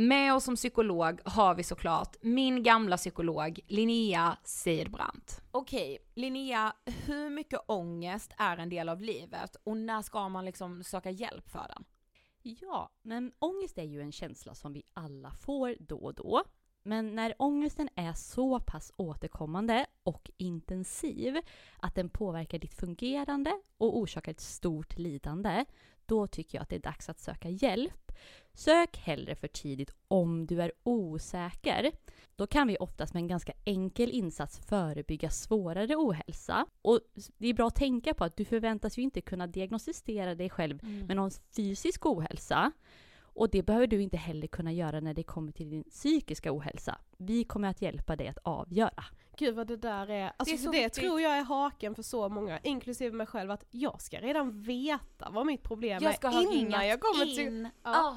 Med oss som psykolog har vi såklart min gamla psykolog Linnea Seidbrant. Okej, Linnea, hur mycket ångest är en del av livet och när ska man liksom söka hjälp för den? Ja, men ångest är ju en känsla som vi alla får då och då. Men när ångesten är så pass återkommande och intensiv att den påverkar ditt fungerande och orsakar ett stort lidande, då tycker jag att det är dags att söka hjälp. Sök hellre för tidigt om du är osäker. Då kan vi oftast med en ganska enkel insats förebygga svårare ohälsa. Och det är bra att tänka på att du förväntas ju inte kunna diagnostisera dig själv Mm. med någon fysisk ohälsa. Och det behöver du inte heller kunna göra när det kommer till din psykiska ohälsa. Vi kommer att hjälpa dig att avgöra. Gud vad det där är, alltså Det är det tror jag är haken för så många, inklusive mig själv, att jag ska redan veta vad mitt problem Jag ska är ha innan jag kommer in. till... Ja. Ah.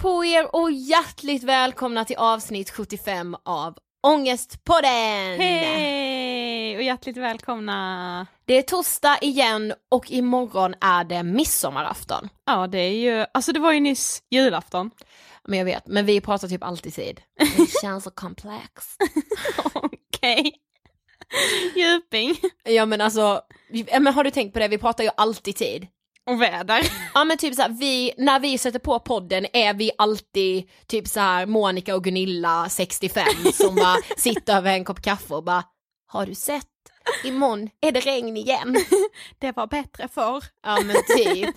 på er och hjärtligt välkomna till avsnitt 75 av Ångestpodden! Hej och hjärtligt välkomna! Det är torsdag igen och imorgon är det midsommarafton. Ja det är ju, alltså det var ju nyss julafton. Men jag vet, men vi pratar typ alltid tid. Det känns så komplext. Okej. Djuping. Ja men alltså, men har du tänkt på det, vi pratar ju alltid tid. Och väder. Ja men typ såhär, vi, när vi sätter på podden är vi alltid typ så här Monica och Gunilla 65 som bara sitter över en kopp kaffe och bara Har du sett? Imorgon är det regn igen. Det var bättre förr. Ja men typ.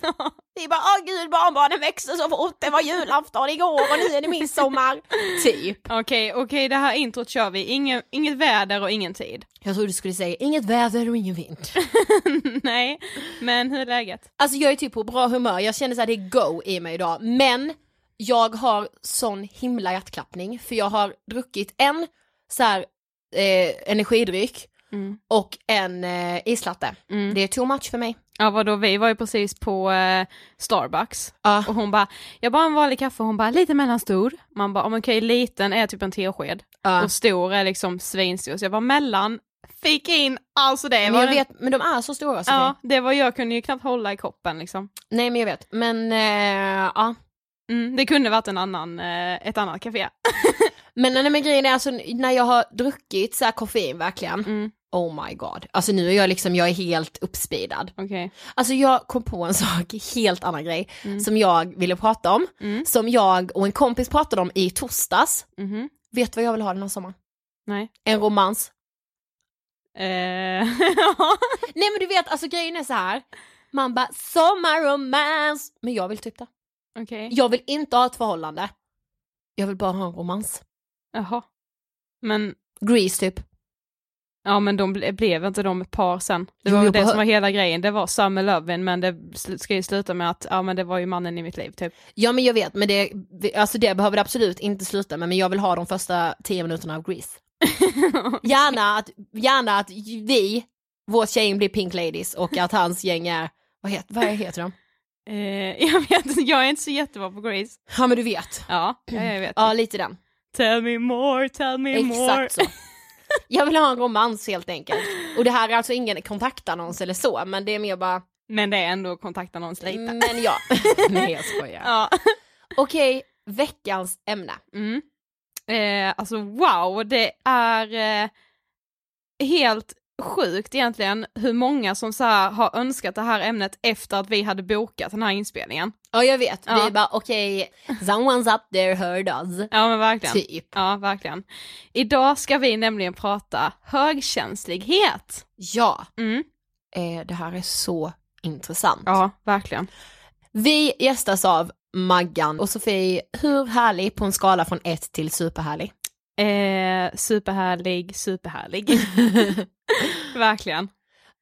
Vi bara åh gud barnbarnen växer så fort, det var julafton igår och nu är det midsommar. Typ. Okej, okej det här introt kör vi. Ingen, inget väder och ingen tid. Jag trodde du skulle säga inget väder och ingen vind. Nej, men hur är läget? Alltså jag är typ på bra humör, jag känner såhär det är go i mig idag. Men jag har sån himla hjärtklappning för jag har druckit en så här, eh, energidryck Mm. och en eh, islatte. Mm. Det är too much för mig. Ja vadå, vi var ju precis på eh, Starbucks Ja. och hon bara, jag bara en vanlig kaffe hon bara lite mellanstor. Man bara, om okej liten är typ en tesked Ja. och stor är liksom svinstor. Så jag var mellan fick in, alltså det Men var jag den- vet, men de är så stora Sofie. Ja, det var jag kunde ju knappt hålla i koppen liksom. Nej men jag vet, men eh, ja. Mm, det kunde varit en annan, eh, ett annat café. Men, nej, men grejen är alltså när jag har druckit så koffein verkligen, Mm, oh my god. Alltså nu är jag liksom, jag är helt uppspeedad. Okej. Alltså jag kom på en sak, helt annan grej, Mm. som jag ville prata om. Mm. Som jag och en kompis pratade om i torsdags. Mhm. Vet du vad jag vill ha den här sommaren? Nej. En romans. Eh, Nej men du vet, alltså grejen är så här. Man bara sommarromans, men jag vill typ det. Okej. Jag vill inte ha ett förhållande. Jag vill bara ha en romans. Jaha. Men, Grease typ. Ja men de ble, blev inte de ett par sen. Det var jo, det som var hela grejen, det var Summer Lovin men det ska ju sluta med att, ja men det var ju mannen i mitt liv typ. Ja men jag vet, men det, alltså det behöver det absolut inte sluta med, men jag vill ha de första tio minuterna av Grease. Gärna att, gärna att vi, vårt gäng blir Pink Ladies och att hans gäng är, vad heter, vad heter de? Eh, jag vet inte, jag är inte så jättebra på Grace. Ja men du vet. Ja, ja jag vet. Ja lite den. Tell me more, tell me more. Exakt så. Jag vill ha en romans helt enkelt. Och det här är alltså ingen kontaktannons eller så, men det är mer bara, Men det är ändå kontaktannons lite. men ja. Nej jag skojar. Ja. Okej, veckans ämne. Mm. Eh, alltså wow, det är eh, helt sjukt egentligen hur många som så har önskat det här ämnet efter att vi hade bokat den här inspelningen. Ja jag vet, Ja. vi bara okej, someone's up there heard us. Ja men verkligen. Typ. Ja verkligen. Idag ska vi nämligen prata högkänslighet. Ja, Mm. eh, det här är så intressant. Ja, verkligen. Vi gästas av Maggan och Sofie, hur härlig på en skala från 1 till superhärlig? Eh, superhärlig, superhärlig. verkligen.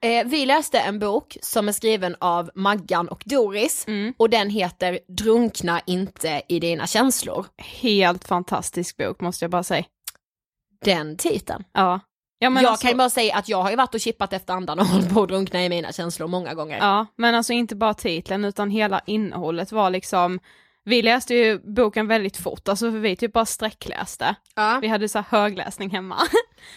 Eh, vi läste en bok som är skriven av Maggan och Doris Mm. och den heter Drunkna inte i dina känslor. Helt fantastisk bok måste jag bara säga. Den titeln. Ja. ja men jag alltså, kan ju bara säga att jag har ju varit och chippat efter andan och hållit på att drunkna i mina känslor många gånger. Ja, men alltså inte bara titeln utan hela innehållet var liksom vi läste ju boken väldigt fort, alltså för vi typ bara sträckläste. Ja. Vi hade så här högläsning hemma.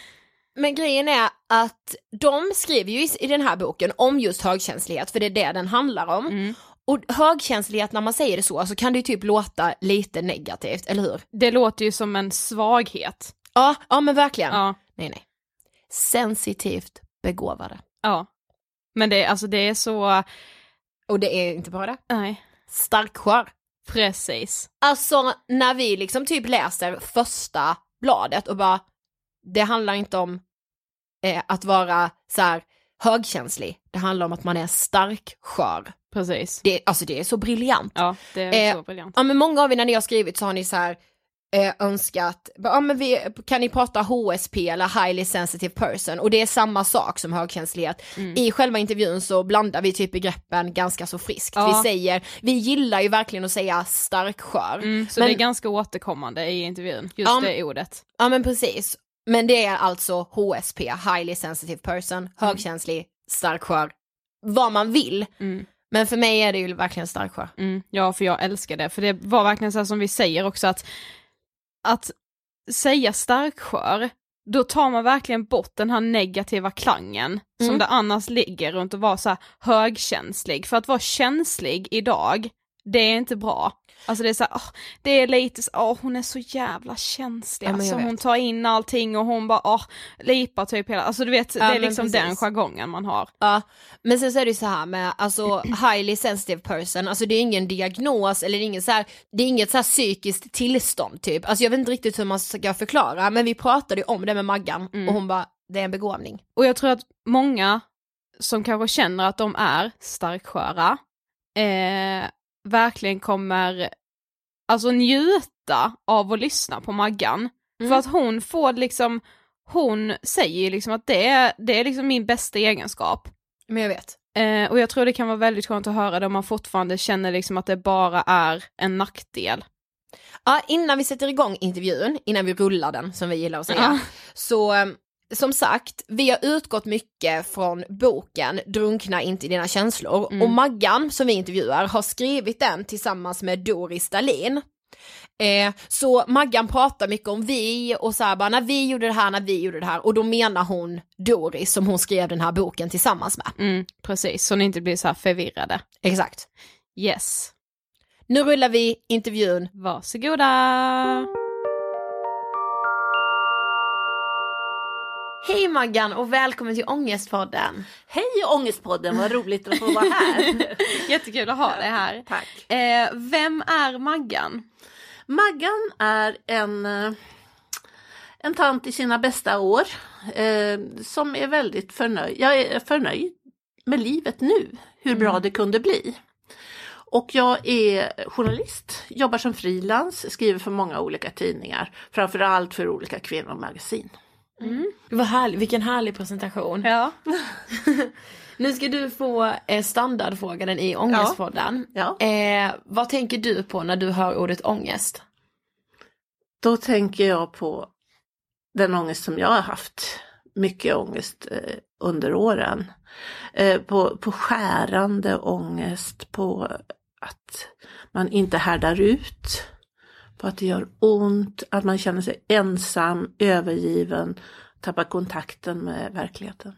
Men grejen är att de skriver ju i, den här boken om just högkänslighet, för det är det den handlar om. Mm. Och högkänslighet, när man säger det så, så kan det ju typ låta lite negativt, eller hur? Det låter ju som en svaghet. Ja, ja men verkligen. Ja, Nej, nej. Sensitivt begåvade. ja. Men det, alltså det är så, Och det är inte bara det. nej, Starkskör. Precis. Alltså när vi liksom typ läser första bladet och bara, det handlar inte om eh, att vara så här högkänslig, det handlar om att man är starkskör. Precis. Det, alltså det är så briljant. Ja, det är Eh, så briljant. Ja men många av er när ni har skrivit så har ni så här eh, önskat, ja men vi, kan ni prata HSP eller highly sensitive person och det är samma sak som högkänslighet. I själva intervjun så blandar vi typ begreppen ganska så friskt. Ja. Vi säger, vi gillar ju verkligen att säga starkskör. Mm, så men- det är ganska återkommande i intervjun, just Ja, det ordet. Ja men precis. Men det är alltså HSP, highly sensitive person, högkänslig, starkskör, vad man vill. Mm. Men för mig är det ju verkligen starkskör. Mm, ja, för jag älskar det. För det var verkligen så som vi säger också att, att säga starkskör, då tar man verkligen bort den här negativa klangen som Mm. det annars ligger runt att vara så högkänslig. För att vara känslig idag, det är inte bra. Alltså det är så här, åh, det är lite så, åh hon är så jävla känslig, Ja, alltså hon tar in allting och hon bara, åh, lipar typ hela, alltså du vet, Ja, det är liksom den precis. jargongen man har. Ja, men sen så är det ju så här med alltså highly sensitive person, alltså det är ingen diagnos eller ingen så här, det är inget så här psykiskt tillstånd typ. Alltså jag vet inte riktigt hur man ska förklara, men vi pratade ju om det med Maggan Mm. och hon bara, det är en begåvning. Och jag tror att många som kanske känner att de är starksköra, eh, verkligen kommer alltså njuta av att lyssna på Maggan. Mm. För att hon får liksom, hon säger liksom att det är, det är liksom min bästa egenskap. Men jag vet. Eh, och jag tror det kan vara väldigt skönt att höra det om man fortfarande känner liksom att det bara är en nackdel. Ja, innan vi sätter igång intervjun, innan vi rullar den som vi gillar att säga, Ja. så eh, som sagt, vi har utgått mycket från boken Drunkna inte i dina känslor Mm. och Maggan som vi intervjuar har skrivit den tillsammans med Doris Dahlin. Eh, så Maggan pratar mycket om vi och så här bara när vi gjorde det här, när vi gjorde det här och då menar hon Doris som hon skrev den här boken tillsammans med. Mm, precis, så ni inte blir så här förvirrade. Exakt. Yes. Nu rullar vi intervjun. Varsågoda! Hej Maggan och välkommen till Ångestpodden. Hej Ångestpodden, vad roligt att få vara här. Jättekul att ha dig här. Tack. Eh, vem är Maggan? Maggan är en, eh, en tant i sina bästa år eh, som är väldigt förnöjd. Jag är förnöjd med livet nu, hur bra det kunde bli. Och jag är journalist, jobbar som frilans, skriver för många olika tidningar, framförallt för olika kvinnomagasin. Vad härlig, vilken härlig presentation. Ja. Nu ska du få eh, standardfrågan i Ångestpodden. Ja. Eh, vad tänker du på när du hör ordet ångest? Då tänker jag på den ångest som jag har haft. Mycket ångest eh, under åren. Eh, på, på skärande ångest, på att man inte härdar ut. På att det gör ont, att man känner sig ensam, övergiven, tappar kontakten med verkligheten.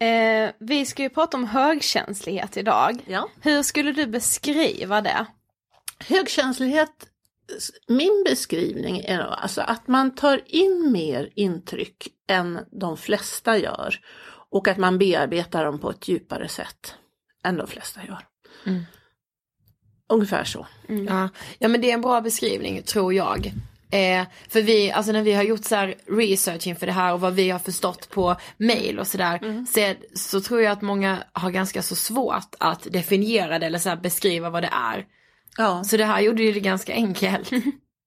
Eh, vi ska ju prata om högkänslighet idag. Ja. Hur skulle du beskriva det? Högkänslighet, min beskrivning är alltså att man tar in mer intryck än de flesta gör och att man bearbetar dem på ett djupare sätt än de flesta gör. Ungefär så. Ja. ja men det är en bra beskrivning tror jag. Eh, för vi, alltså när vi har gjort så här research inför det här och vad vi har förstått på mail och sådär. Så, är- så tror jag att många har ganska så svårt att definiera det eller så beskriva vad det är. Ja. Så det här gjorde ju det ganska enkelt.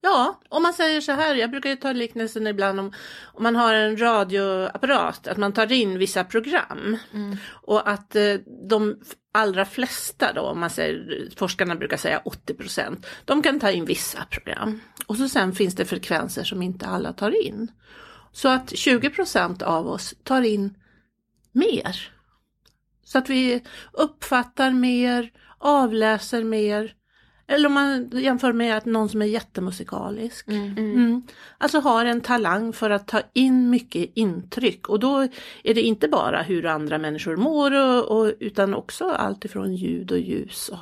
Ja, om man säger så här, jag brukar ju ta liknelsen ibland om, om man har en radioapparat, att man tar in vissa program. Och att eh, de allra flesta då, om man säger, forskarna brukar säga 80 procent, de kan ta in vissa program. Och så sen finns det frekvenser som inte alla tar in. Så att 20 procent av oss tar in mer. Så att vi uppfattar mer, avläser mer. Eller om man jämför med att någon som är jättemusikalisk. Mm. Alltså har en talang för att ta in mycket intryck och då är det inte bara hur andra människor mår och, och, utan också allt ifrån ljud och ljus. Och,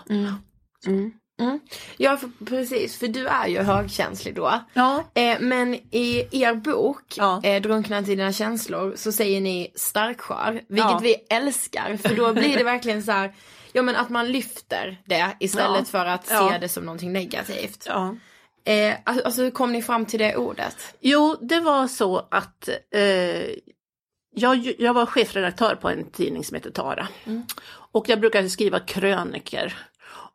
ja för, precis, för du är ju högkänslig då. Ja. Eh, men i er bok, Ja. eh, Drunknat i dina känslor, så säger ni starkskör, vilket Ja. vi älskar. För då blir det verkligen så här, ja men att man lyfter det istället för att se det som någonting negativt. Ja. Eh, alltså alltså, hur kom ni fram till det ordet? Jo, det var så att eh, jag, jag var chefredaktör på en tidning som heter Tara. Och jag brukade skriva kröniker.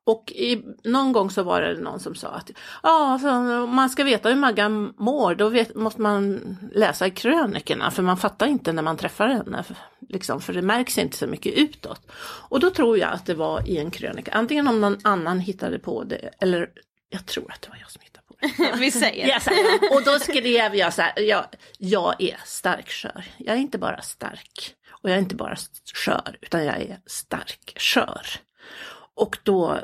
Och i, någon gång så var det någon som sa att ja, om man ska veta hur Maggan mår då vet, måste man läsa krönikerna för man fattar inte när man träffar henne. För- Liksom, för det märks inte så mycket utåt. Och då tror jag att det var i en krönika, antingen om någon annan hittade på det eller jag tror att det var jag som hittade på det. Vi säger. Här. och då skrev jag så här, jag, jag är starkskör. Jag är inte bara stark och jag är inte bara skör utan jag är starkskör. Och då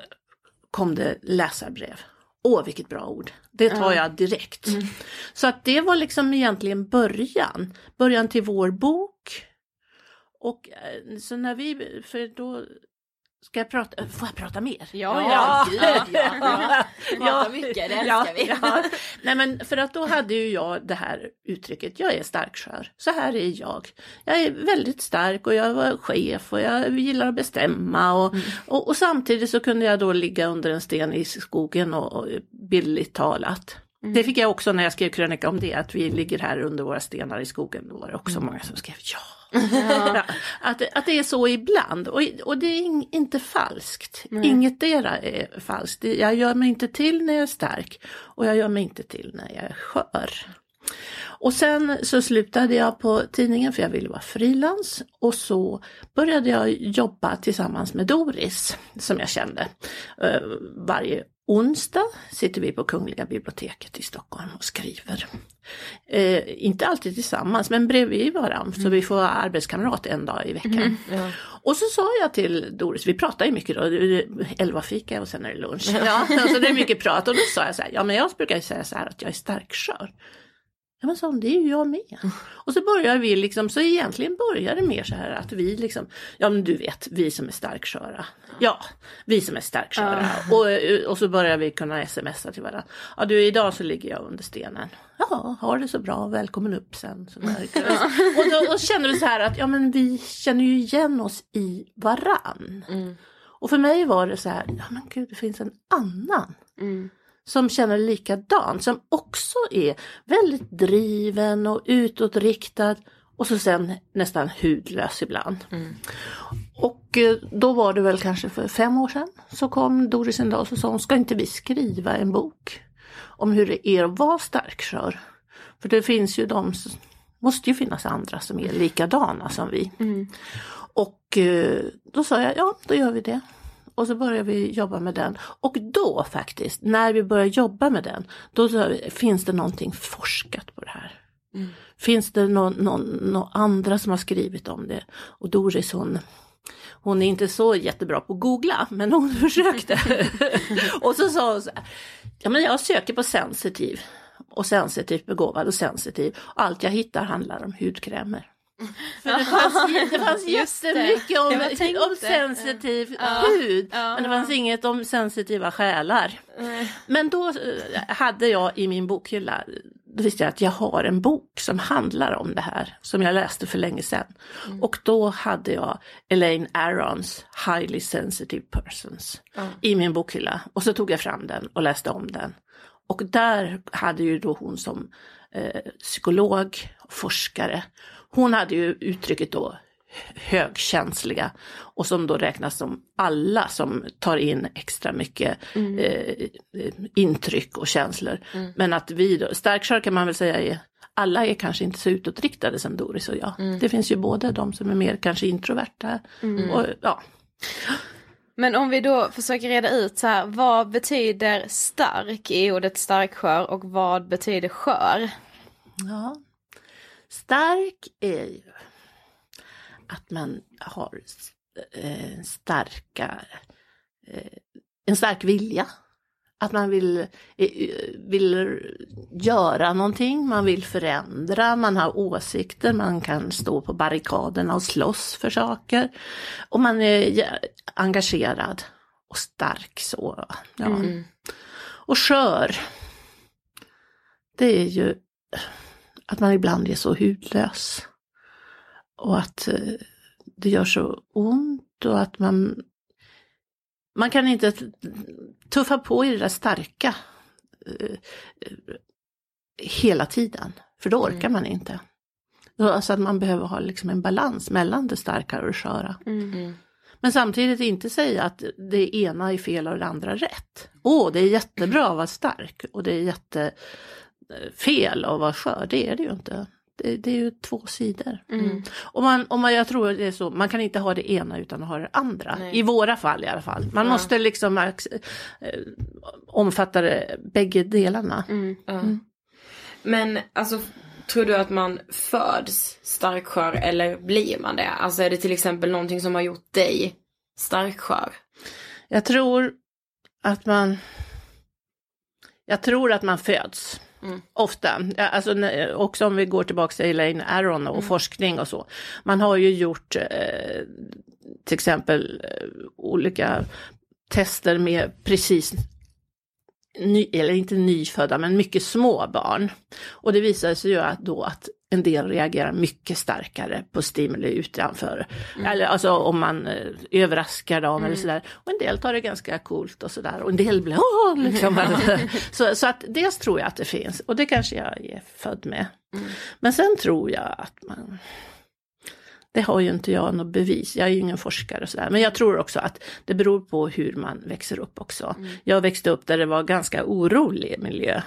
kom det läsarbrev. Åh vilket bra ord, det tar jag direkt. Så att det var liksom egentligen början, början till vår bok. Och eh, så när vi, för då Ska jag prata, får jag prata mer? Ja, ja. gud, Ja. ja. Prata mycket, det älskar vi. Ja. Nej men för att då hade ju jag det här uttrycket, jag är starkskör. Så här är jag. Jag är väldigt stark och jag var chef och jag gillar att bestämma och, och, och samtidigt så kunde jag då ligga under en sten i skogen och, och bildligt talat. Det fick jag också när jag skrev krönika om det, att vi ligger här under våra stenar i skogen. Då var det också många som skrev ja. Ja, att, att det är så ibland och, och det är in, inte falskt. Ingetdera är falskt. Jag gör mig inte till när jag är stark och jag gör mig inte till när jag är skör. Och sen så slutade jag på tidningen för jag ville vara frilans och så började jag jobba tillsammans med Doris som jag kände eh, varje onsdag sitter vi på Kungliga biblioteket i Stockholm och skriver. Eh, inte alltid tillsammans men bredvid varandra så vi får vara arbetskamrat en dag i veckan. Och så sa jag till Doris, vi pratar ju mycket då, elva fika och sen är det lunch. Ja, så det är mycket prat och då sa jag så här, ja men jag brukar säga så här att jag är starkskör. Ja men sa det är ju jag med. Och så börjar vi liksom, så egentligen börjar det mer så här att vi liksom, ja men du vet, vi som är starksköra. Ja, vi som är starksköra. Och, och så börjar vi kunna smsa till varandra. Ja du, idag så ligger jag under stenen. Ja, har det så bra, välkommen upp sen. Så. Och då och känner du så här att, ja men vi känner ju igen oss i varann. Och för mig var det så här, ja men gud det finns en annan som känner likadant, som också är väldigt driven och utåtriktad och så sen nästan hudlös ibland. Och eh, då var det väl kanske för fem år sedan så kom Doris en dag och sa hon, ska inte vi skriva en bok om hur det är att vara starkskör? För det finns ju de, måste ju finnas andra som är likadana som vi. Och eh, då sa jag, ja då gör vi det. Och så började vi jobba med den. Och då faktiskt, när vi började jobba med den, då vi, finns det någonting forskat på det här? Finns det någon, någon, någon andra som har skrivit om det? Och Doris hon, hon är inte så jättebra på att googla, men hon försökte. och så sa hon så här, ja men jag söker på sensitiv och sensitivt begåvad och sensitiv. Allt jag hittar handlar om hudkrämer. För det fanns, det fanns Just det. jättemycket om, om sensitiv hud, men det fanns inget om sensitiva själar. Men då eh, hade jag i min bokhylla, då visste jag att jag har en bok som handlar om det här, som jag läste för länge sedan. Och då hade jag Elaine Arons Highly Sensitive Persons i min bokhylla. Och så tog jag fram den och läste om den. Och där hade ju då hon som eh, psykolog, forskare, hon hade ju uttrycket då högkänsliga och som då räknas som alla som tar in extra mycket eh, eh, intryck och känslor. Men att vi då, starkkör kan man väl säga är alla är kanske inte så utåtriktade som Doris och jag. Det finns ju både de som är mer kanske introverta och ja. Men om vi då försöker reda ut så här, vad betyder stark i ordet starkskör och vad betyder skör? Ja. Stark är ju att man har eh, starka, eh, en stark vilja. Att man vill, eh, vill göra någonting, man vill förändra, man har åsikter, man kan stå på barrikaderna och slåss för saker. Och man är engagerad och stark så. Ja. Och skör, det är ju att man ibland är så hudlös. Och att eh, det gör så ont och att man man kan inte tuffa på i det där starka eh, eh, hela tiden, för då orkar man inte. Alltså att man behöver ha liksom en balans mellan det starka och det sköra. Men samtidigt inte säga att det ena är fel och det andra rätt. Åh, det är jättebra att vara stark och det är jättefel att vara skör. Det är det ju inte. Det, det är ju två sidor. Och man, och man, jag tror det är så, man kan inte ha det ena utan att ha det andra. I våra fall i alla fall. Man måste liksom eh, omfatta det, bägge delarna. Men alltså, tror du att man föds starkskör eller blir man det? Alltså är det till exempel någonting som har gjort dig starkskör? Jag tror att man Jag tror att man föds. Ofta, Ja, alltså, också om vi går tillbaka till Elaine Aron och forskning och så. Man har ju gjort eh, till exempel eh, olika tester med precis ny, eller inte nyfödda, men mycket små barn. Och det visar sig ju att då att en del reagerar mycket starkare på stimuli utanför. Eller alltså om man eh, överraskar dem eller sådär. Och en del tar det ganska coolt och sådär. Och en del blir åh, liksom. så, så att dels tror jag att det finns och det kanske jag är född med. Men sen tror jag att man det har ju inte jag något bevis, jag är ju ingen forskare och sådär. Men jag tror också att det beror på hur man växer upp också. Jag växte upp där det var ganska orolig miljö.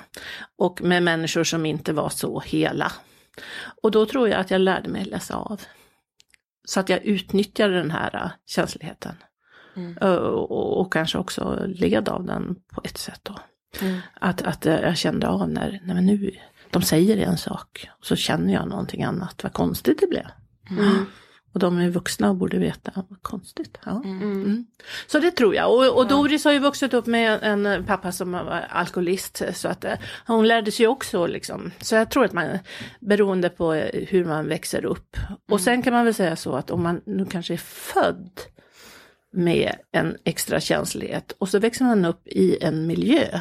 Och med människor som inte var så hela. Och då tror jag att jag lärde mig läsa av. Så att jag utnyttjade den här äh, känsligheten. Eh, Och, och kanske också led av den på ett sätt då. Att, att eh, jag kände av när, nej men nu, de säger en sak, och så känner jag någonting annat, vad konstigt det blev. Och de är vuxna och borde veta, vad konstigt. Ja. Mm. Så det tror jag. Och, och Doris har ju vuxit upp med en pappa som var alkoholist. Så att eh, hon lärde sig också liksom. Så jag tror att man, beroende på hur man växer upp. Och sen kan man väl säga så att om man nu kanske är född med en extra känslighet och så växer man upp i en miljö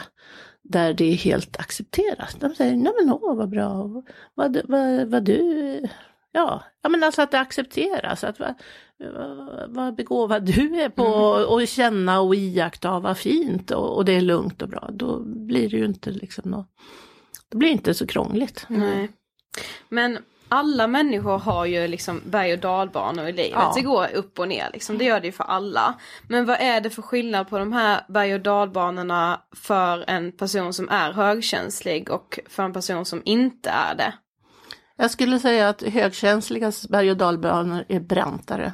där det är helt accepterat. De säger, nej men åh vad bra, vad, vad, vad du, ja, ja men alltså att det accepteras, att vad, vad begåvad du är på och känna och iaktta vad fint och, och det är lugnt och bra. Då blir det ju inte liksom något, det blir inte så krångligt. Nej. Men alla människor har ju liksom berg och dalbanor i livet. Ja. Det går upp och ner liksom. Det gör det ju för alla. Men vad är det för skillnad på de här berg och dalbanorna för en person som är högkänslig och för en person som inte är det? Jag skulle säga att högkänsligas berg och dalbanor är brantare.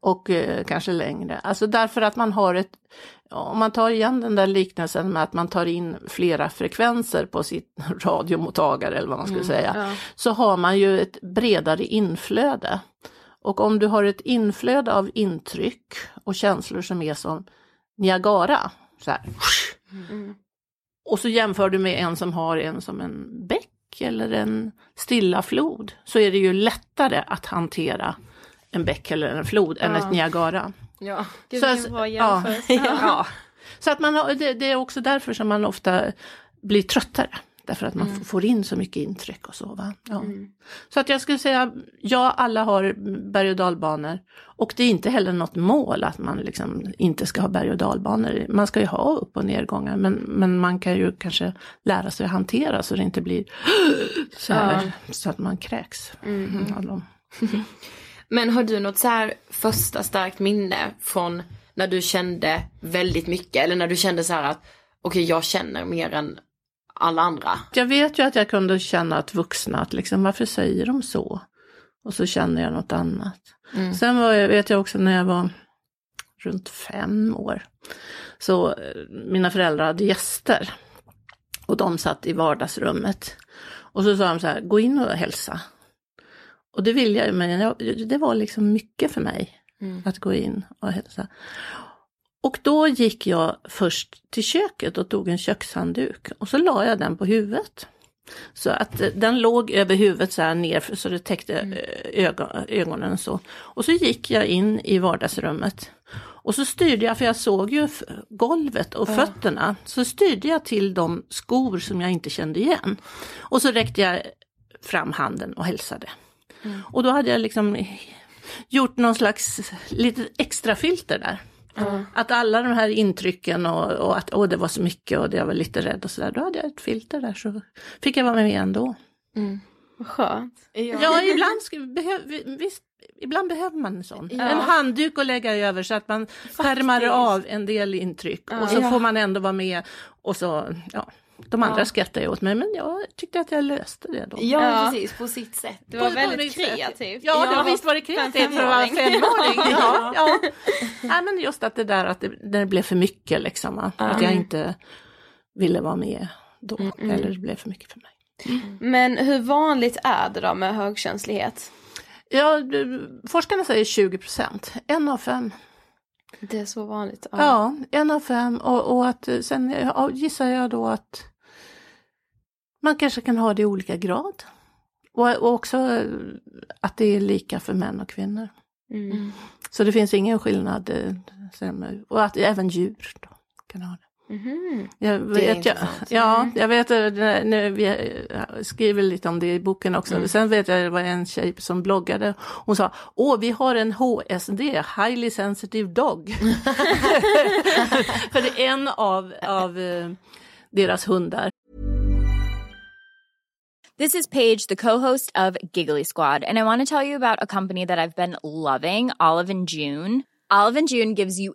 Och eh, kanske längre. Alltså därför att man har ett, om man tar igen den där liknelsen med att man tar in flera frekvenser på sitt radiomottagare eller vad man skulle säga, så har man ju ett bredare inflöde. Och om du har ett inflöde av intryck och känslor som är som Niagara, så här, och så jämför du med en som har en som en bäck eller en stilla flod, så är det ju lättare att hantera en bäck eller en flod än ett Niagara. Ja. Gud, Så bra ja. Ja. Så att man har, det, det är också därför som man ofta blir tröttare. Därför att man f- får in så mycket intryck och så. Va? Ja. Så att jag skulle säga, ja alla har berg och dalbanor. Och det är inte heller något mål att man liksom inte ska ha berg och dalbanor. Man ska ju ha upp och nedgångar men, men man kan ju kanske lära sig att hantera så det inte blir så, här, så att man kräks. av dem. Men har du något så här första starkt minne från när du kände väldigt mycket eller när du kände så här att okej jag känner mer än alla andra? Jag vet ju att jag kunde känna att vuxna, att liksom, varför säger de så? Och så känner jag något annat. Sen var jag, vet jag också när jag var runt fem år, så eh, mina föräldrar hade gäster. Och de satt i vardagsrummet. Och så sa de så här, gå in och hälsa. Och det vill jag ju, men jag, det var liksom mycket för mig att gå in och hälsa. Och då gick jag först till köket och tog en kökshandduk och så la jag den på huvudet. Så att eh, den låg över huvudet så här ner så det täckte eh, ögon, ögonen så. Och så gick jag in i vardagsrummet. Och så styrde jag, för jag såg ju golvet och fötterna, så styrde jag till de skor som jag inte kände igen. Och så räckte jag fram handen och hälsade. Och då hade jag liksom gjort någon slags litet extra filter där. Att alla de här intrycken och, och att åh, det var så mycket och jag var lite rädd och sådär, då hade jag ett filter där så fick jag vara med ändå. Vad skönt. Ja, ibland, ska, behöv, visst, ibland behöver man en sån. En handduk att lägga över så att man skärmar av en del intryck och så får man ändå vara med och så, ja. De andra skrattar ju åt mig men jag tyckte att jag löste det då. Ja, Ja. precis, på sitt sätt. Det var På- på väldigt kreativt. Ja, det var visst var det kreativt för att vara femåring. Ja, ja. Nej, men just att det där att det, det blev för mycket liksom. va? Att jag inte ville vara med då. Eller det blev för mycket för mig. Men hur vanligt är det då med högkänslighet? Ja, forskarna säger 20 procent, en av fem. Det är så vanligt. Ja, en av fem och, och att sen ja, gissar jag då att man kanske kan ha det i olika grad. Och, och också eh, att det är lika för män och kvinnor. Mm. Så det finns ingen skillnad. eh, Och att även djur då kan ha det. Mhm. Jag Det är vet, jag, ja, jag vet, när vi eh, skriver lite om det i boken också. Sen vet jag det var en tjej som bloggade. Hon sa, åh vi har en HSD, Highly Sensitive Dog. För det är en av, av eh, deras hundar. This is Paige, the co-host of Giggly Squad, and I want to tell you about a company that I've been loving, Olive and June. Olive and June gives you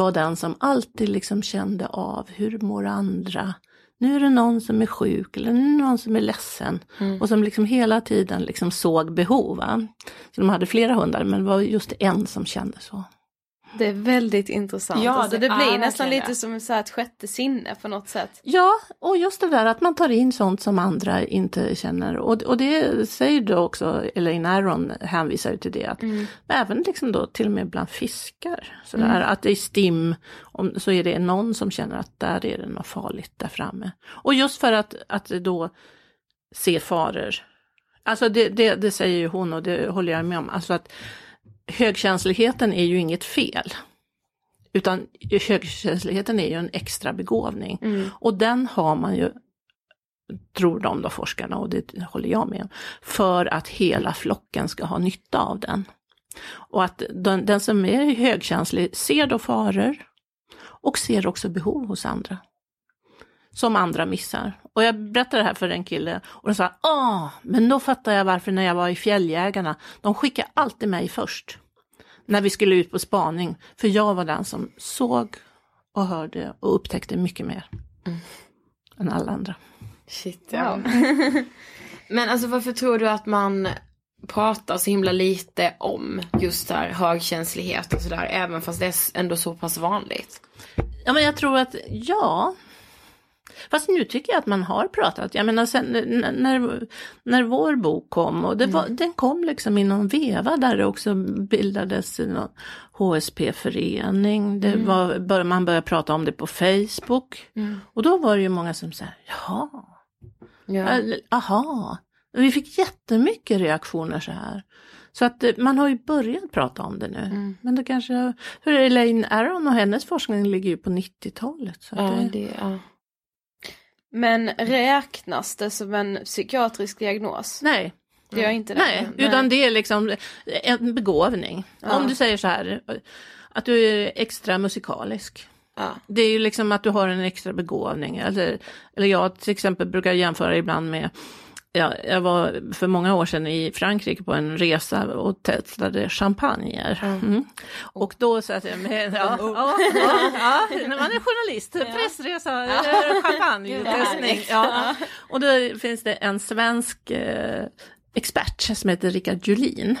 Var den som alltid liksom kände av hur mår andra? Nu är det någon som är sjuk eller nu är det någon som är ledsen. Mm. Och som liksom hela tiden liksom såg behov. Va? Så de hade flera hundar men det var just en som kände så. Det är väldigt intressant. Ja, alltså, det det, blir nästan lite det. som så ett sjätte sinne på något sätt. Ja, och just det där att man tar in sånt som andra inte känner. Och, och det säger då också Elaine Aron hänvisar till det. Att Mm. Även liksom då till och med bland fiskar. Sådär, Mm. Att i stim om, så är det någon som känner att där är det något farligt där framme. Och just för att, att då se faror. Alltså det, det, det säger ju hon och det håller jag med om. Alltså att högkänsligheten är ju inget fel. Utan högkänsligheten är ju en extra begåvning. Mm. Och den har man ju, tror de då forskarna, och det håller jag med om, för att hela flocken ska ha nytta av den. Och att den, den som är högkänslig ser då faror och ser också behov hos andra. Som andra missar. Och jag berättade det här för en kille och de sa, ah, men då fattar jag varför när jag var i Fjälljägarna, de skickade alltid mig först. När vi skulle ut på spaning, för jag var den som såg och hörde och upptäckte mycket mer. Än alla andra. Shit, ja. Men alltså varför tror du att man pratar så himla lite om just där högkänslighet och sådär, även fast det är ändå så pass vanligt? Ja men jag tror att, ja. Fast nu tycker jag att man har pratat. Jag menar sen när, när vår bok kom och var, den kom liksom i någon veva där det också bildades någon HSP-förening. Det Mm. var, bör, man började prata om det på Facebook. Mm. Och då var det ju många som sa, jaha, Ja. eller, aha. Vi fick jättemycket reaktioner så här. Så att eh, man har ju börjat prata om det nu. Mm. Men det kanske, för Elaine Aron och hennes forskning ligger ju på 90-talet. Så Ja, det, det, ja. Men räknas det som en psykiatrisk diagnos? Nej. Det gör inte det? Nej, utan det är liksom en begåvning. Ja. Om du säger så här, att du är extra musikalisk. Ja. Det är ju liksom att du har en extra begåvning. Eller, eller jag till exempel brukar jämföra ibland med Ja, jag var för många år sedan i Frankrike på en resa och testade champagner. Mm. Och då satt jag med, ja, ja, ja, ja, när man är journalist, pressresa, eh, champagne-testning. Ja. Och då finns det en svensk eh, expert som heter Rickard Julin.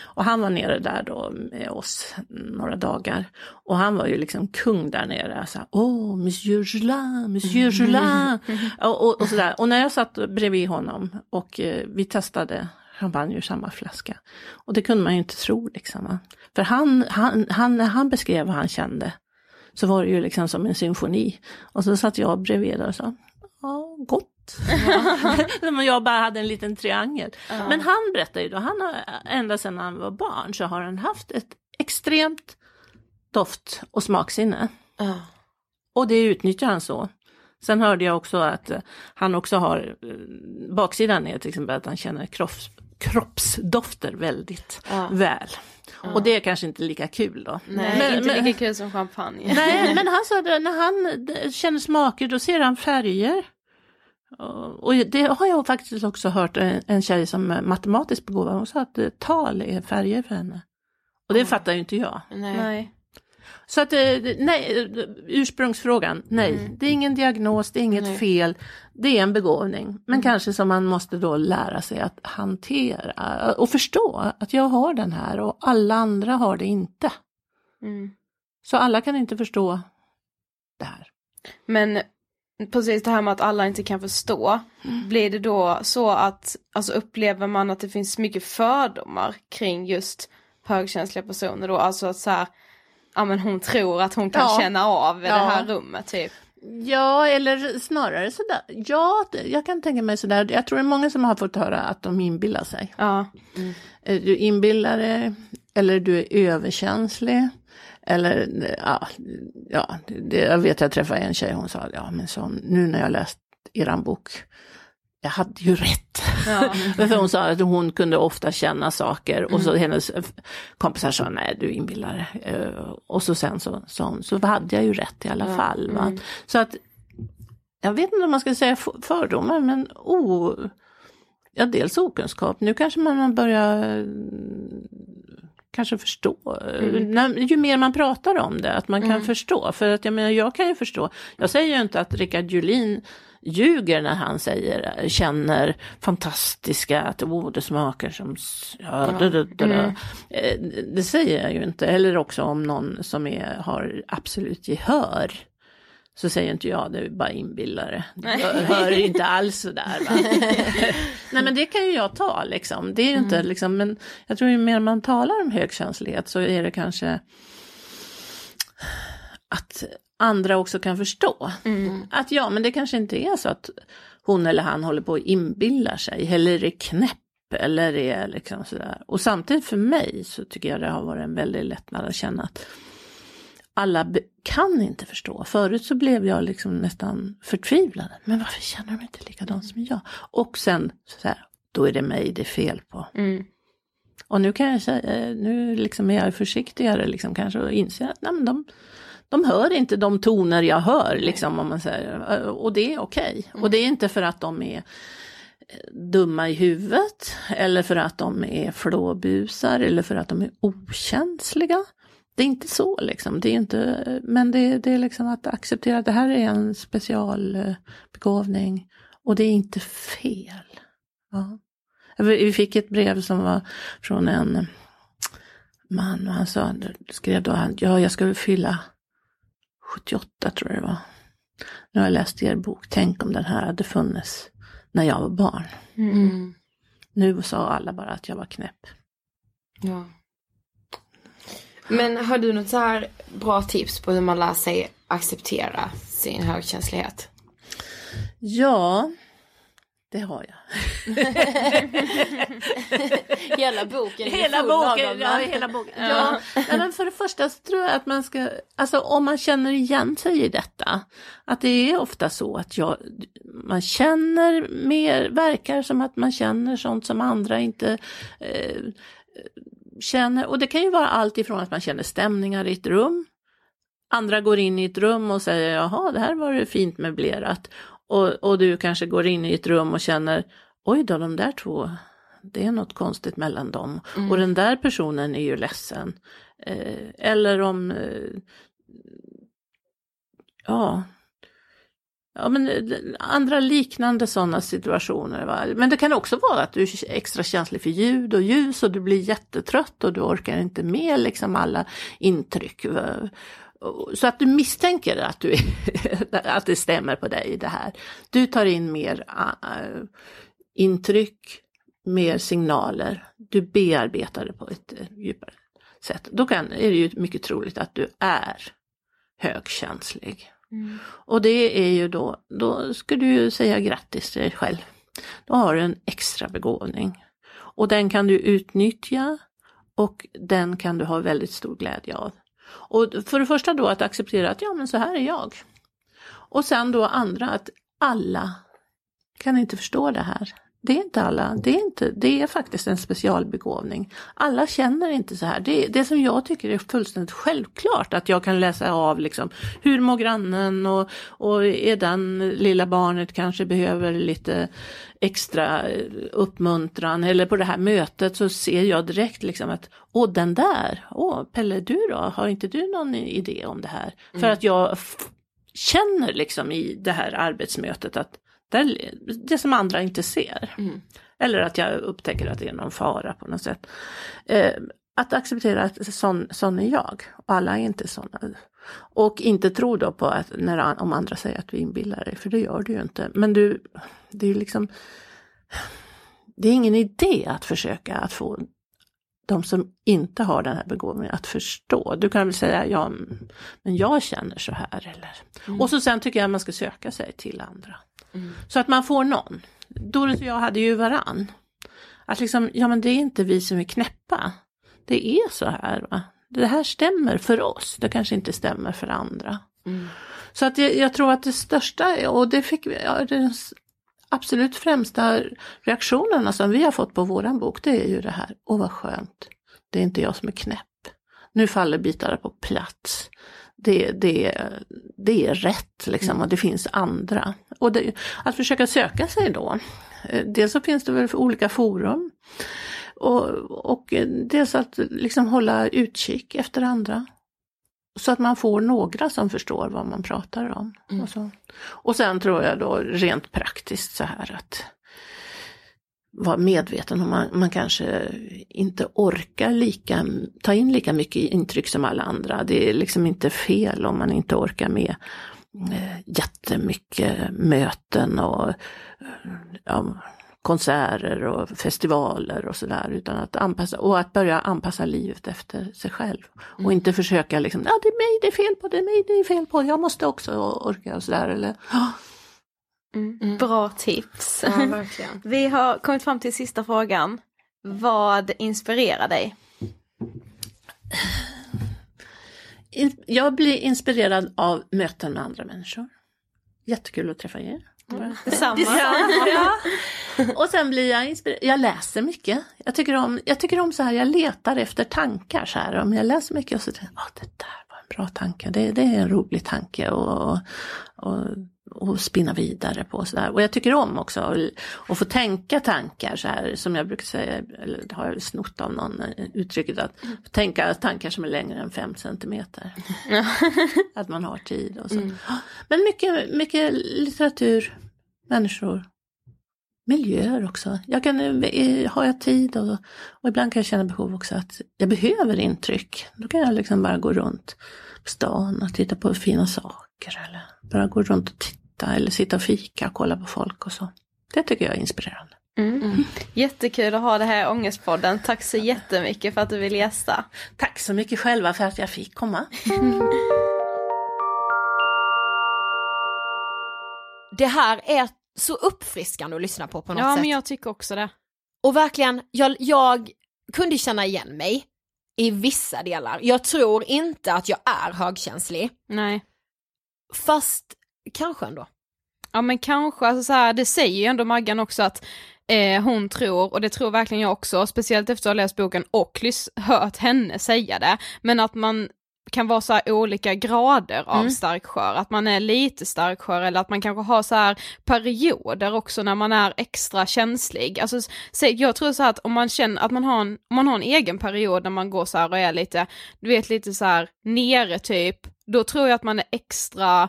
Och han var nere där då med oss några dagar. Och han var ju liksom kung där nere. Så här, Åh, Monsieur Julin, Monsieur Julin. och, och, och, sådär. och när jag satt bredvid honom och eh, vi testade champagne ur samma flaska. Och det kunde man ju inte tro liksom. va. För han, han, han, när han beskrev vad han kände så var det ju liksom som en symfoni. Och så satt jag bredvid och sa, ja, gott. Men jag bara hade en liten triangel. Men han berättade ju då, han har, ända sedan han var barn så har han haft ett extremt doft och smaksinne. Ja. Och det utnyttjar han så. Sen hörde jag också att eh, han också har, eh, baksidan är till exempel att han känner kropps, kroppsdofter väldigt Ja. väl. Och det är kanske inte lika kul då. Nej, Men- inte men- lika kul som champagne. Nej, men han sa det, när han d- känner smaker då ser han färger. Och och det har jag faktiskt också hört en, en tjej som är matematiskt begåvad, hon sa att eh, tal är färger för henne. Och det fattar ju inte jag. Nej. Så att, eh, nej, eh, ursprungsfrågan, nej. Det är ingen diagnos, det är inget Nej. fel. Det är en begåvning, men kanske som man måste då lära sig att hantera och förstå att jag har den här och alla andra har det inte. Mm. Så alla kan inte förstå det här. Men precis det här med att alla inte kan förstå. Blir det då så att, alltså upplever man att det finns mycket fördomar kring just högkänsliga personer då? Alltså att så här, ja men hon tror att hon kan Ja. känna av det Ja. här rummet typ. Ja, eller snarare sådär. Ja, det- jag kan tänka mig sådär. Jag tror det är många som har fått höra att de inbillar sig. Ja. Eh, Du inbillar dig, eller du är överkänslig. Eller ja, ja det, jag vet jag träffade en tjej, hon sa, ja men så, nu när jag läst eran bok, jag hade ju rätt. Ja. Hon sa att hon kunde ofta känna saker och så Mm. hennes kompisar sa nej du inbillar. Eh, Och så sen så sa hon, så hade jag ju rätt i alla Ja, fall. Mm. Så att, jag vet inte om man ska säga fördomar men o, ja dels okunskap, nu kanske man börjar kanske förstå. Mm. När, ju mer man pratar om det, att man kan Mm. förstå. För att jag menar, jag kan ju förstå. Jag säger ju inte att Rickard Julin ljuger när han säger, känner fantastiska, att oh, det smakar som, ja, Ja. da, da, da, da. Mm. Eh, Det säger jag ju inte. Eller också om någon som är, har absolut gehör. Så säger inte jag, det är bara inbillare. Jag hör inte alls sådär. Va? Nej men det kan ju jag ta liksom. Det är ju inte Mm. liksom, men jag tror ju mer man talar om högkänslighet så är det kanske att andra också kan förstå. Mm. Att ja, men det kanske inte är så att hon eller han håller på att inbillar sig eller är knäpp eller är liksom sådär. Och samtidigt för mig så tycker jag det har varit en väldig lättnad att känna att alla kan inte förstå. Förut så blev jag liksom nästan förtvivlad. Men varför känner de inte likadant som jag? Och sen så här, då är det mig det är fel på. Mm. Och nu kan jag eh, nu liksom är jag försiktigare liksom kanske och inser att nej, men de, de hör inte de toner jag hör liksom om man säger. Eh, Och det är okej. Och det är inte för att de är eh, dumma i huvudet eller för att de är flåbusar eller för att de är okänsliga. Det är inte så liksom, det är inte, men det, det är liksom att acceptera att det här är en specialbegåvning och det är inte fel. Ja. Vi fick ett brev som var från en man och han sa, skrev då han, ja jag ska fylla 78 tror jag det var. Nu har jag läst er bok, tänk om den här hade funnits när jag var barn. Mm. Nu sa alla bara att jag var knäpp. Ja. Men har du något så här bra tips på hur man lär sig acceptera sin högkänslighet? Ja, det har jag. Hela boken Hela boken, ja, hela boken. Ja. Ja. Men för det första så tror jag att man ska, alltså om man känner igen sig i detta, att det är ofta så att jag, man känner mer, verkar som att man känner sånt som andra inte eh, känner. Och det kan ju vara allt ifrån att man känner stämningar i ett rum, andra går in i ett rum och säger jaha, det här var det fint möblerat. Och, och du kanske går in i ett rum och känner oj då, de där två, det är något konstigt mellan dem. Mm. Och den där personen är ju ledsen. Eh, eller om, eh, ja, ja men eh, andra liknande sådana situationer. Va? Men det kan också vara att du är extra känslig för ljud och ljus och du blir jättetrött och du orkar inte med liksom alla intryck. Va? Så att du misstänker att, du är, att det stämmer på dig det här. Du tar in mer uh, intryck, mer signaler. Du bearbetar det på ett eh, djupare sätt. Då kan, är det ju mycket troligt att du är högkänslig. Mm. Och det är ju då, då ska du ju säga grattis till dig själv. Då har du en extra begåvning. Och den kan du utnyttja och den kan du ha väldigt stor glädje av. Och för det första då att acceptera att ja men så här är jag. Och sen då andra att alla kan inte förstå det här. Det är inte alla, det är, inte, det är faktiskt en specialbegåvning. Alla känner inte så här. Det, det som jag tycker är fullständigt självklart att jag kan läsa av liksom, hur mår grannen och, och är den lilla barnet kanske behöver lite extra uppmuntran eller på det här mötet så ser jag direkt liksom att åh den där, åh Pelle du då, har inte du någon idé om det här? Mm. För att jag känner liksom i det här arbetsmötet att där, det som andra inte ser. Eller att jag upptäcker att det är någon fara på något sätt. Eh, att acceptera att sån, sån är jag och alla är inte såna. Och inte tro då på att när, om andra säger att du inbillar dig, för det gör du ju inte. Men du, det är liksom det är ingen idé att försöka att få de som inte har den här begåvningen att förstå. Du kan väl säga ja, men jag känner så här. Eller. Och så sen tycker jag att man ska söka sig till andra. Så att man får någon. Doris och jag hade ju varann. Att liksom, ja men det är inte vi som är knäppa. Det är så här. Va? Det här stämmer för oss, det kanske inte stämmer för andra. Så att jag, jag tror att det största, och det fick vi, ja, den absolut främsta reaktionerna som vi har fått på våran bok, det är ju det här, åh vad skönt, det är inte jag som är knäpp. Nu faller bitarna på plats. Det, det, det är rätt liksom och det finns andra. Och det, att försöka söka sig då. Eh, Dels så finns det väl för olika forum. Och, och eh, dels att liksom hålla utkik efter andra. Så att man får några som förstår vad man pratar om. Och, så. och sen tror jag då rent praktiskt så här att vara medveten om man, man kanske inte orkar lika, ta in lika mycket intryck som alla andra. Det är liksom inte fel om man inte orkar med eh, jättemycket möten och eh, ja, konserter och festivaler och sådär. Utan att anpassa, och att börja anpassa livet efter sig själv. Och inte försöka liksom, ja det är mig det är fel på, det är mig det är fel på, jag måste också orka och sådär. Eller, "Ja, Bra tips. Ja. Vi har kommit fram till sista frågan. Vad inspirerar dig? Jag blir inspirerad av möten med andra människor. Jättekul att träffa er. Detsamma. Ja, ja. Och sen blir jag inspirerad. Jag läser mycket. Jag tycker om, jag tycker om så här, jag letar efter tankar så här. Om jag läser mycket och så tänker jag, ah, det där var en bra tanke. Det, det är en rolig tanke och, och, och spinna vidare på så där. Och jag tycker om också att- att få tänka tankar så här som jag brukar säga, eller det har jag snott av någon eh, uttrycket att tänka tankar som är längre än fem centimeter. att man har tid och så. Men mycket, mycket litteratur, människor, miljöer också. Jag kan, eh, har jag tid och, och ibland kan jag känna behov också att jag behöver intryck. Då kan jag liksom bara gå runt på stan och titta på fina saker eller bara gå runt och titta eller sitta och fika och kolla på folk och så. Det tycker jag är inspirerande. Mm. Jättekul att ha det här i Ångestpodden. Tack så jättemycket för att du ville gästa. Tack så mycket själva för att jag fick komma. Det här är så uppfriskande att lyssna på på något Ja sätt. men jag tycker också det. Och verkligen, jag, jag kunde känna igen mig i vissa delar. Jag tror inte att jag är högkänslig. Nej. Fast kanske ändå. Ja men kanske, alltså så här, det säger ju ändå Maggan också att eh, hon tror, och det tror verkligen jag också, speciellt efter att ha läst boken och hört henne säga det, men att man kan vara så här olika grader av Mm. starkskör, att man är lite starkskör eller att man kanske har så här perioder också när man är extra känslig. Alltså, jag tror så att om man känner att man har en, om man har en egen period när man går så här och är lite, du vet lite så här nere typ, då tror jag att man är extra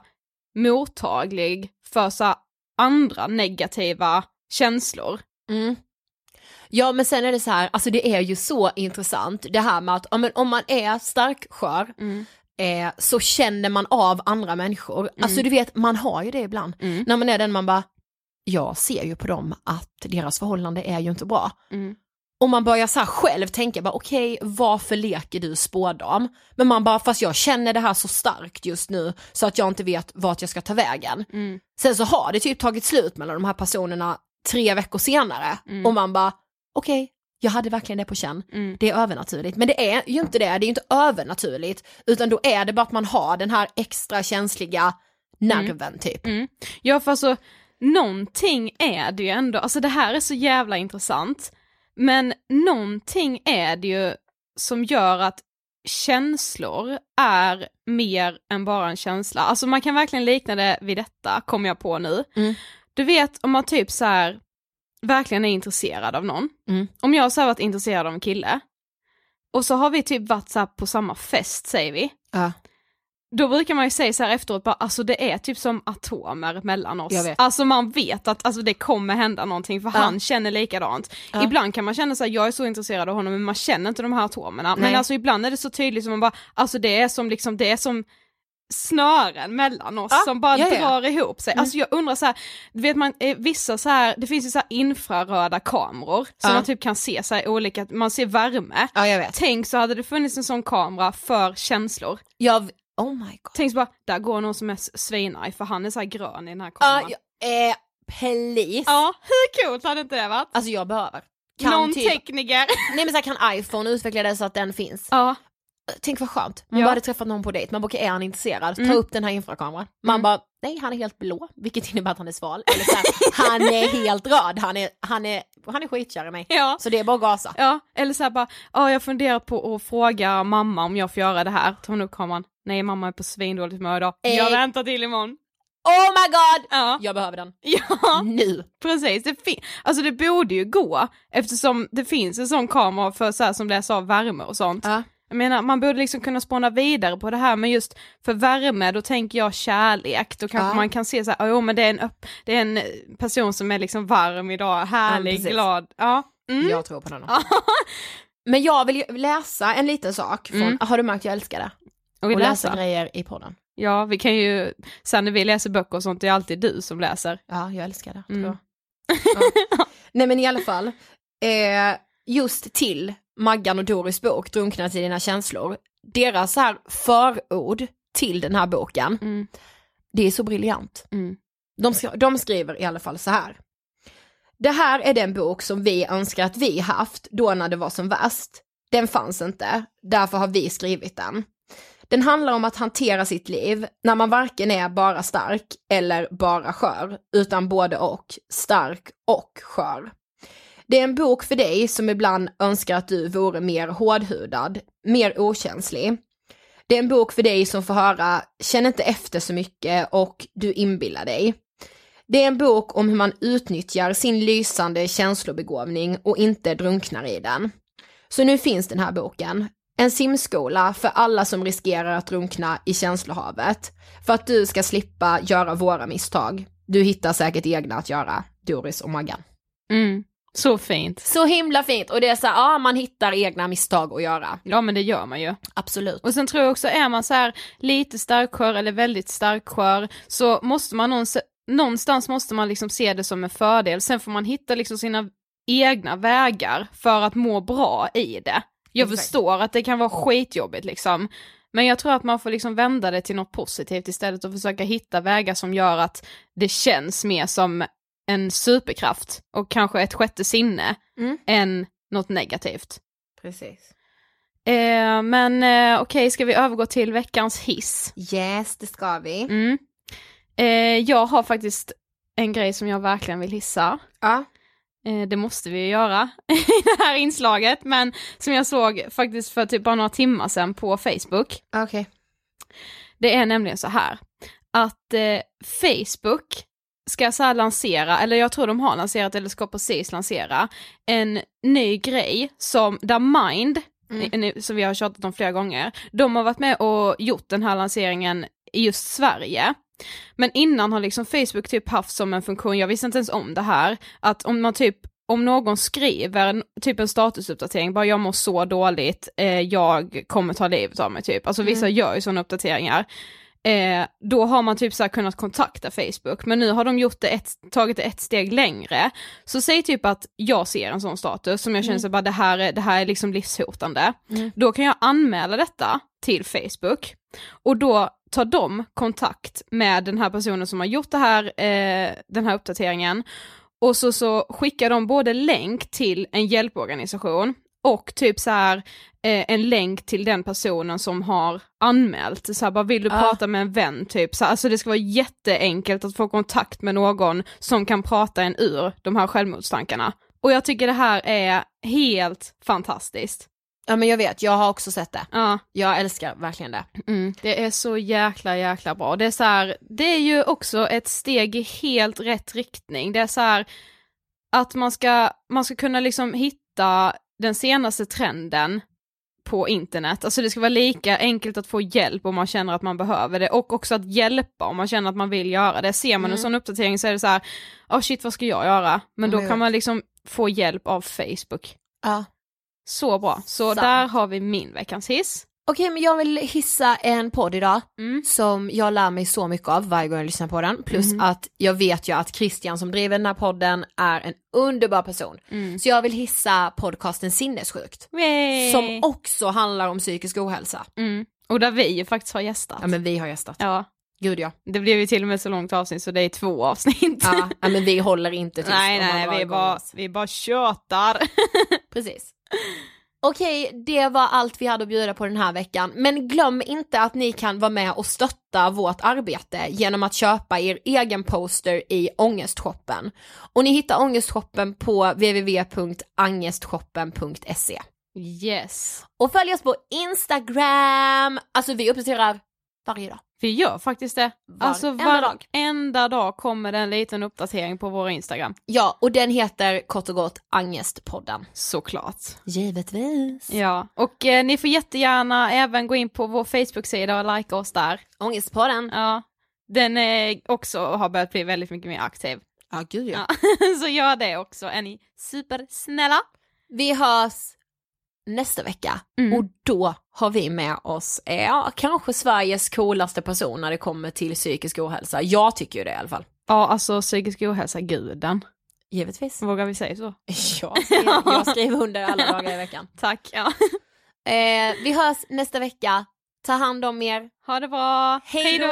mottaglig för så andra negativa känslor. Mm. Ja men sen är det så här, alltså det är ju så intressant det här med att ja, men om man är starkskör eh, så känner man av andra människor. Alltså du vet, man har ju det ibland. När man är den man bara, jag ser ju på dem att deras förhållande är ju inte bra. Och man börjar så här själv tänka bara okej varför leker du spådam? Men man bara fast jag känner det här så starkt just nu så att jag inte vet vart jag ska ta vägen. Sen så har det typ tagit slut mellan de här personerna tre veckor senare och man bara okej jag hade verkligen det på känn. Det är övernaturligt. Men det är ju inte det, det är ju inte övernaturligt utan då är det bara att man har den här extra känsliga nerven typ. Mm. Ja för alltså, någonting är det ju ändå, alltså det här är så jävla intressant, men någonting är det ju som gör att känslor är mer än bara en känsla. Alltså man kan verkligen likna det vid detta, kommer jag på nu. Mm. Du vet om man typ så här verkligen är intresserad av någon. Mm. Om jag så här varit intresserad av en kille, och så har vi typ varit så på samma fest säger vi. Ja. Då brukar man ju säga så här efteråt bara, alltså det är typ som atomer mellan oss. Alltså man vet att alltså, det kommer hända någonting för Ja. han känner likadant. Ja. Ibland kan man känna så här, jag är så intresserad av honom men man känner inte de här atomerna. Men Nej. alltså ibland är det så tydligt som man bara, alltså det är som liksom, det är som snören mellan oss Ja, som bara ja, ja. drar ihop sig. Mm. Alltså jag undrar så här, vet man, eh, vissa så här, det finns ju så här infraröda kameror som man typ kan se så olika, man ser värme. Tänk så hade det funnits en sån kamera för känslor. Jag, oh my god. Tänk så bara, där går någon som är svinarg för han är så här grön i den här kameran. ja, eh, please. Ja, hur coolt hade inte det varit? Alltså jag behöver. Kan Någon typ- tekniker. Nej men så här, kan iPhone utveckla det så att den finns? Ja. Tänk vad skönt, man Ja. bara hade träffat någon på dejt, man bara okej, är han intresserad? Ta Mm. upp den här infrakameran. Man Mm. bara nej han är helt blå, vilket innebär att han är sval. Eller så här, han är helt röd, han är, han är, han är skitkär i mig. Ja. Så det är bara att gasa. Ja, eller så här bara, ja jag funderar på att fråga mamma om jag får göra det här. Tar hon upp kameran, nej mamma är på svindåligt humör idag. Jag Eh. väntar till imorgon. Oh my god! Ja. Jag behöver den. Ja, Nu. precis. Det, fin- alltså det borde ju gå eftersom det finns en sån kamera för så här, som läser av värme och sånt. Ja. Jag menar man borde liksom kunna spåna vidare på det här men just för värme då tänker jag kärlek, då kanske Ja. man kan se så här, jo men det är en, upp, det är en eh, person som är liksom varm idag, härlig, precis. glad. Ja. Mm. Jag tror på den. Men jag vill läsa en liten sak från, Mm. har du märkt jag älskar det? Och Och läsa grejer i podden. Ja, vi kan ju, sen när vi läser böcker och sånt, det är alltid du som läser. Ja, jag älskar det. Mm. Jag. Ja. Nej men i alla fall, eh, just till Maggan och Doris bok Drunknat i dina känslor, deras så här förord till den här boken, Mm. det är så briljant. Mm. De, de skriver i alla fall så här. Det här är den bok som vi önskar att vi haft då när det var som värst. Den fanns inte, därför har vi skrivit den. Den handlar om att hantera sitt liv när man varken är bara stark eller bara skör, utan både och, stark och skör. Det är en bok för dig som ibland önskar att du vore mer hårdhudad, mer okänslig. Det är en bok för dig som får höra, känn inte efter så mycket och du inbillar dig. Det är en bok om hur man utnyttjar sin lysande känslobegåvning och inte drunknar i den. Så nu finns den här boken. En simskola för alla som riskerar att drunkna i känslohavet. För att du ska slippa göra våra misstag. Du hittar säkert egna att göra, Doris och Maggan. Mm. Så fint. Så himla fint och det är så här, ja man hittar egna misstag att göra. Ja men det gör man ju. Absolut. Och sen tror jag också, är man så här lite starkskör eller väldigt starkskör så måste man någonstans, någonstans måste man liksom se det som en fördel. Sen får man hitta liksom sina egna vägar för att må bra i det. Jag Exakt. förstår att det kan vara skitjobbigt liksom. Men jag tror att man får liksom vända det till något positivt istället och försöka hitta vägar som gör att det känns mer som en superkraft och kanske ett sjätte sinne Mm. än något negativt. Precis. Eh, men eh, okej, ska vi övergå till veckans hiss? Yes, det ska vi. Mm. Eh, jag har faktiskt en grej som jag verkligen vill hissa. Ja. Eh, det måste vi ju göra i det här inslaget, men som jag såg faktiskt för typ bara några timmar sedan på Facebook. Okej. Det är nämligen så här att eh, Facebook ska så lansera, eller jag tror de har lanserat eller ska precis lansera, en ny grej som, där Mind, Mm. som vi har tjatat om flera gånger, de har varit med och gjort den här lanseringen i just Sverige. Men innan har liksom Facebook typ haft som en funktion, jag visste inte ens om det här, att om man typ om någon skriver typ en statusuppdatering, bara jag mår så dåligt, eh, jag kommer ta livet av mig typ. Alltså vissa Mm. gör ju sådana uppdateringar. Eh, då har man typ så kunnat kontakta Facebook, men nu har de gjort det ett, tagit det ett steg längre. Så säg typ att jag ser en sån status som jag känner Mm. så bara det här är, det här är liksom livshotande. Mm. Då kan jag anmäla detta till Facebook och då tar de kontakt med den här personen som har gjort det här, eh, den här uppdateringen och så, så skickar de både länk till en hjälporganisation och typ så här eh, en länk till den personen som har anmält. Så här, bara vill du Ja. prata med en vän typ. Så, här, alltså det ska vara jätteenkelt att få kontakt med någon som kan prata en ur de här självmordstankarna. Och jag tycker det här är helt fantastiskt. Ja men jag vet, jag har också sett det. Ja. Jag älskar verkligen det. Mm, det är så jäkla jäkla bra. Det är så här, det är ju också ett steg i helt rätt riktning. Det är så här att man ska, man ska kunna liksom hitta den senaste trenden på internet. Alltså det ska vara lika enkelt att få hjälp om man känner att man behöver det och också att hjälpa om man känner att man vill göra det. Ser man en Mm. sån uppdatering så är det så här, oh shit vad ska jag göra? Men då Mm, jag kan man liksom få hjälp av Facebook. Ja. Så bra, så Sant. där har vi min veckans hiss. Okej men jag vill hissa en podd idag Mm. som jag lär mig så mycket av varje gång jag lyssnar på den. Plus Mhm. att jag vet ju att Christian som driver den här podden är en underbar person. Mm. Så jag vill hissa podcasten Sinnessjukt. Yay! Som också handlar om psykisk ohälsa. Mm. Och där vi ju faktiskt har gästat. Ja men vi har gästat. Ja. Gud ja. Det blev ju till och med så långt avsnitt så det är två avsnitt. Ja, ja men vi håller inte tyst nej nej, vi bara, vi bara tjötar. Precis. Okej, det var allt vi hade att bjuda på den här veckan. Men glöm inte att ni kan vara med och stötta vårt arbete genom att köpa er egen poster i Ångestshoppen. Och ni hittar Ångestshoppen på www.angestshoppen.se. Yes. Och följ oss på Instagram! Alltså vi uppdaterar varje dag. Vi gör faktiskt det. alltså Varenda dag. dag kommer det en liten uppdatering på vår Instagram. Ja, och den heter kort och gott Angestpodden. Såklart. Givetvis. Ja, och eh, ni får jättegärna även gå in på vår Facebook-sida och likea oss där. Ångestpodden. Ja. Den eh, också har börjat bli väldigt mycket mer aktiv. Ja, gud ja. Ja. så gör det också, är ni supersnälla. Vi hörs nästa vecka Mm. och då har vi med oss, eh, ja, kanske Sveriges coolaste person när det kommer till psykisk ohälsa. Jag tycker ju det i alla fall. Ja, alltså psykisk ohälsa, guden. Givetvis. Vågar vi säga så? Jag skriver, jag skriver under alla dagar i veckan. Tack. Ja. Eh, vi hörs nästa vecka. Ta hand om er. Ha det bra. Hej då!